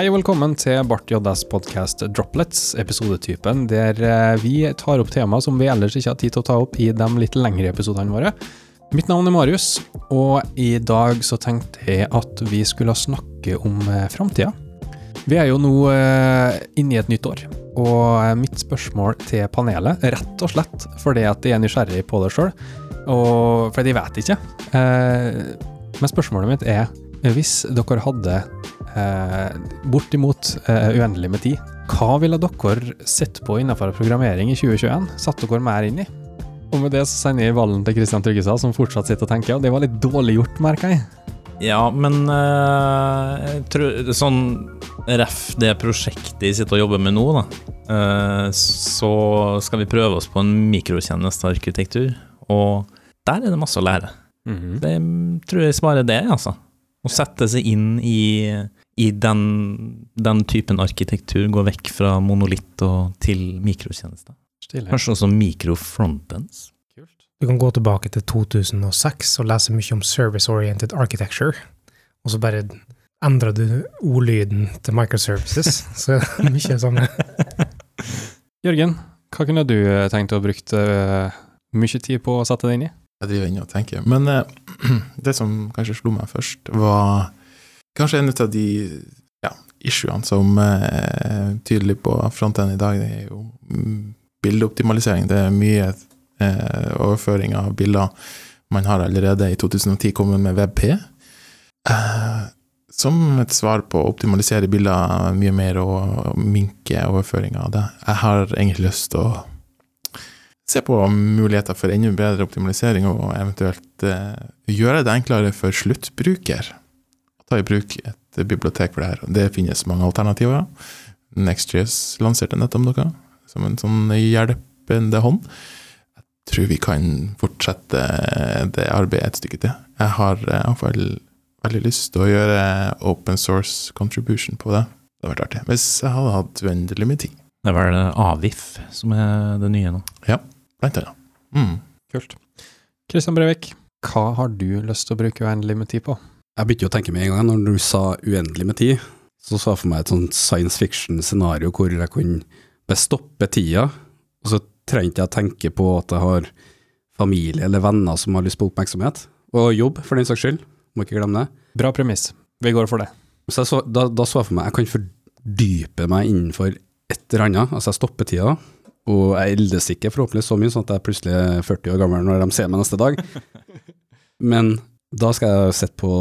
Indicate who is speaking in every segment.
Speaker 1: Hei og velkommen til Bart JS podkast Droplets, episodetypen der eh, vi tar opp tema som vi ellers ikke har tid til å ta opp i de litt lengre episodene våre. Mitt navn er Marius, og i dag så tenkte jeg at vi skulle snakke om eh, framtida. Vi er jo nå eh, inne i et nytt år, og mitt spørsmål til panelet, rett og slett fordi at jeg er nysgjerrig på det sjøl, og fordi jeg vet ikke, men spørsmålet mitt er hvis dere hadde eh, bortimot eh, uendelig med tid, hva ville dere sett på innenfor programmering i 2021? Satt dere mer inn i? Og med det så sender jeg ballen til Kristian Tryggestad, som fortsatt sitter og tenker, og det var litt dårlig gjort, merker jeg.
Speaker 2: Ja, men eh, tror, sånn ref det prosjektet jeg sitter og jobber med nå, da, eh, så skal vi prøve oss på en mikrotjenestearkitektur, og der er det masse å lære. Det tror jeg svarer det, altså. Å sette seg inn i, i den, den typen arkitektur, gå vekk fra monolitt og til mikrotjenester.
Speaker 1: Stilig.
Speaker 2: Kanskje også mikrofrontends.
Speaker 3: Du kan gå tilbake til 2006 og lese mye om service-oriented architecture, og så bare endrer du ordlyden til microservices. Så er det mye sånn
Speaker 1: Jørgen, hva kunne du eh, tenkt å ha brukt eh, mye tid på å sette deg inn i?
Speaker 4: Jeg driver inn og tenker. Men eh, det som kanskje slo meg først, var kanskje en av de ja, issuene som er tydelig på fronten i dag. Det er jo mm, bildeoptimalisering. Det er mye eh, overføring av bilder. Man har allerede i 2010 kommet med WebP. Eh, som et svar på å optimalisere bilder mye mer og minke overføringa av det. Jeg har egentlig lyst til å se på muligheter for enda bedre optimalisering, og eventuelt eh, gjøre det enklere for sluttbruker ta i bruk et bibliotek for det her. Det finnes mange alternativer. NextJS lanserte nettopp noe, som en sånn hjelpende hånd. Jeg tror vi kan fortsette det arbeidet et stykke til. Jeg har eh, iallfall veldig lyst til å gjøre open source contribution på det. Det hadde vært artig. Hvis jeg hadde hatt uendelig med tid.
Speaker 2: Det er vel Avif som er det nye nå.
Speaker 4: Ja, Blant annet. Mm.
Speaker 1: Kult. Kristian Brevik, hva har du lyst til å bruke uendelig med tid på?
Speaker 5: Jeg begynte jo å tenke med en gang, når du sa uendelig med tid, så så jeg for meg et sånt science fiction-scenario hvor jeg kunne bestoppe tida, og så trengte jeg å tenke på at jeg har familie eller venner som har lyst på oppmerksomhet, og jobb, for den saks skyld. Må ikke glemme det.
Speaker 1: Bra premiss. Vi går for det.
Speaker 5: Så så, da, da så jeg for meg jeg kan fordype meg innenfor et eller annet, altså jeg stopper tida, og jeg eldes ikke forhåpentligvis så mye, sånn at jeg plutselig er 40 år gammel når de ser meg neste dag. Men da skal jeg sette på,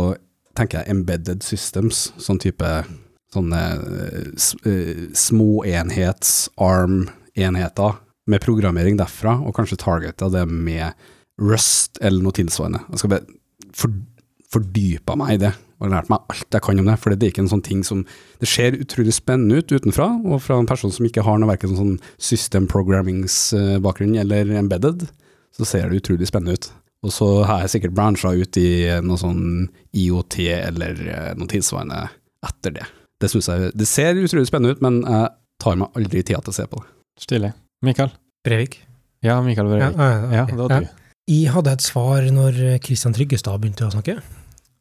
Speaker 5: tenker jeg, embedded systems, sånn type sånne eh, eh, småenhets, ARM-enheter, med programmering derfra, og kanskje targeta det med Rust eller noe tilsvarende. Jeg skal bare for, fordype meg i det, og lært meg alt jeg kan om det, for det er ikke en sånn ting som Det ser utrolig spennende ut utenfra, og fra en person som ikke har noe verken sånn system programmingsbakgrunn eller embedded, så ser det utrolig spennende ut. Og så har jeg sikkert bransja ut i noe sånn IOT eller eh, noe tilsvarende etter det. Det jeg Det ser utrolig spennende ut, men jeg tar meg aldri tida til å se på det.
Speaker 1: Stilig. Mikael?
Speaker 3: Brevik.
Speaker 1: Ja, Mikael Brevik. Ja, det var du.
Speaker 3: Jeg hadde et svar når Kristian Tryggestad begynte å snakke.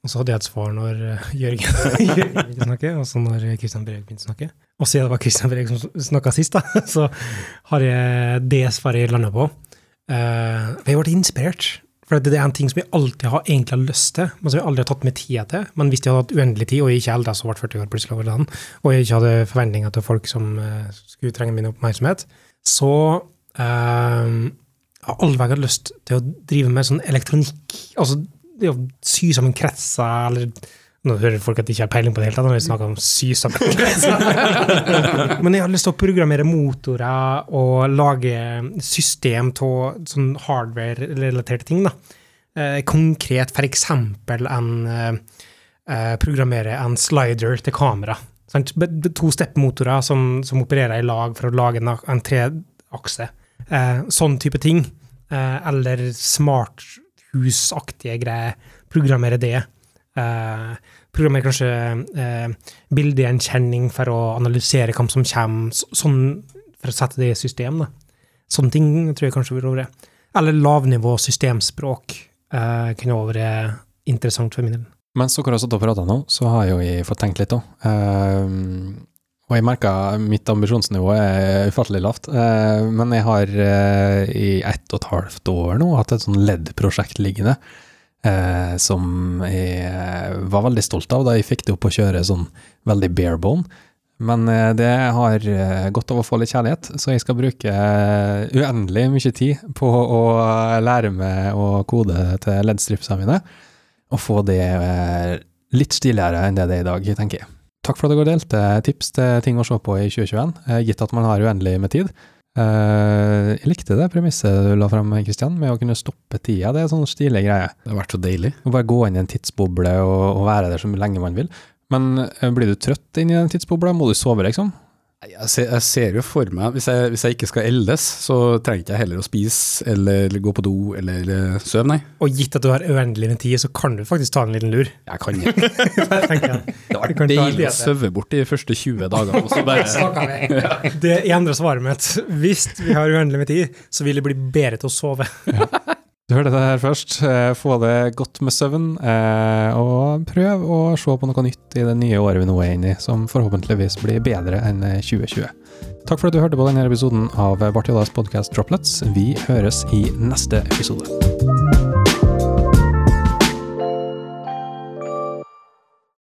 Speaker 3: Og så hadde jeg et svar når eh, Jørgen, Jørgen begynte å snakke, og så når Kristian Brevik begynte å snakke. Og siden det var Kristian Brevik som snakka sist, da, så har jeg det svaret jeg landa på. Uh, jeg ble inspirert. For det er en ting som jeg alltid har egentlig har lyst til, men som jeg aldri har tatt meg tida til. Men hvis jeg hadde hatt uendelig tid, og jeg ikke eldre, så ble 40 år plutselig over dagen, og jeg ikke hadde forventninger til folk som eh, skulle trenge min oppmerksomhet, så eh, har aldri hatt lyst til å drive med sånn elektronikk. Altså det å sy sammen kretser, eller Nå hører folk at de ikke har peiling på det hele tatt når vi snakker om sy. Men jeg har lyst til å programmere motorer og lage system av sånn hardware-relaterte ting. da. Eh, konkret eksempel en eh, eh, programmere en slider til kamera. Sant? To steppmotorer som, som opererer i lag for å lage en, en treakse. Eh, sånn type ting. Eh, eller smarthusaktige greier. Programmere det. Eh, programmere kanskje eh, bildegjenkjenning for å analysere hvem som kommer, sånn for å sette det i system. da. Sånne ting tror jeg kanskje vil være Eller lavnivå systemspråk eh, kunne vært interessant for min del.
Speaker 1: Mens dere har satt og prata nå, så har jo jeg fått tenkt litt òg. og jeg merker mitt ambisjonsnivå er ufattelig lavt. Eh, men jeg har eh, i ett og et halvt år nå hatt et sånn LED-prosjekt liggende. Eh, som jeg var veldig stolt av da jeg fikk det opp å kjøre sånn veldig barebone. Men eh, det har eh, godt av å få litt kjærlighet, så jeg skal bruke eh, uendelig mye tid på å lære meg å kode til LED-stripsene mine, og få det eh, litt stiligere enn det det er i dag, tenker jeg. Takk for at dere delte tips til ting å se på i 2021, eh, gitt at man har uendelig med tid. Eh, Jeg likte det premisset du la fram, Kristian, med å kunne stoppe tida. Det er en sånn stilig greie.
Speaker 5: Det har vært så deilig.
Speaker 1: Å bare gå inn i en tidsboble og, og være der så lenge man vil. Men eh, blir du trøtt inn i den tidsbobla? Må du sove, liksom?
Speaker 5: Jeg ser, jeg ser jo for meg, hvis jeg, hvis jeg ikke skal eldes, så trenger ikke jeg heller å spise eller gå på do eller eller søvne, nei.
Speaker 3: Og gitt at du har uendelig med tid, så kan du faktisk ta en liten lur.
Speaker 5: Jeg kan ikke. Det
Speaker 3: en
Speaker 5: deilig å
Speaker 3: søve
Speaker 5: sove bort de første 20 dagene, og så bare.
Speaker 3: Det endrer svaret mitt. Hvis vi har uendelig med tid, så vil det bli bedre til å sove.
Speaker 1: Du hørte det her først. Eh, Få det godt med søvn, eh, og prøv å se på noe nytt i det nye året vi nå er inne i, som forhåpentligvis blir bedre enn eh, 2020. Takk for at du hørte på denne episoden av Bartiolas podkast Droplets. Vi høres i neste episode.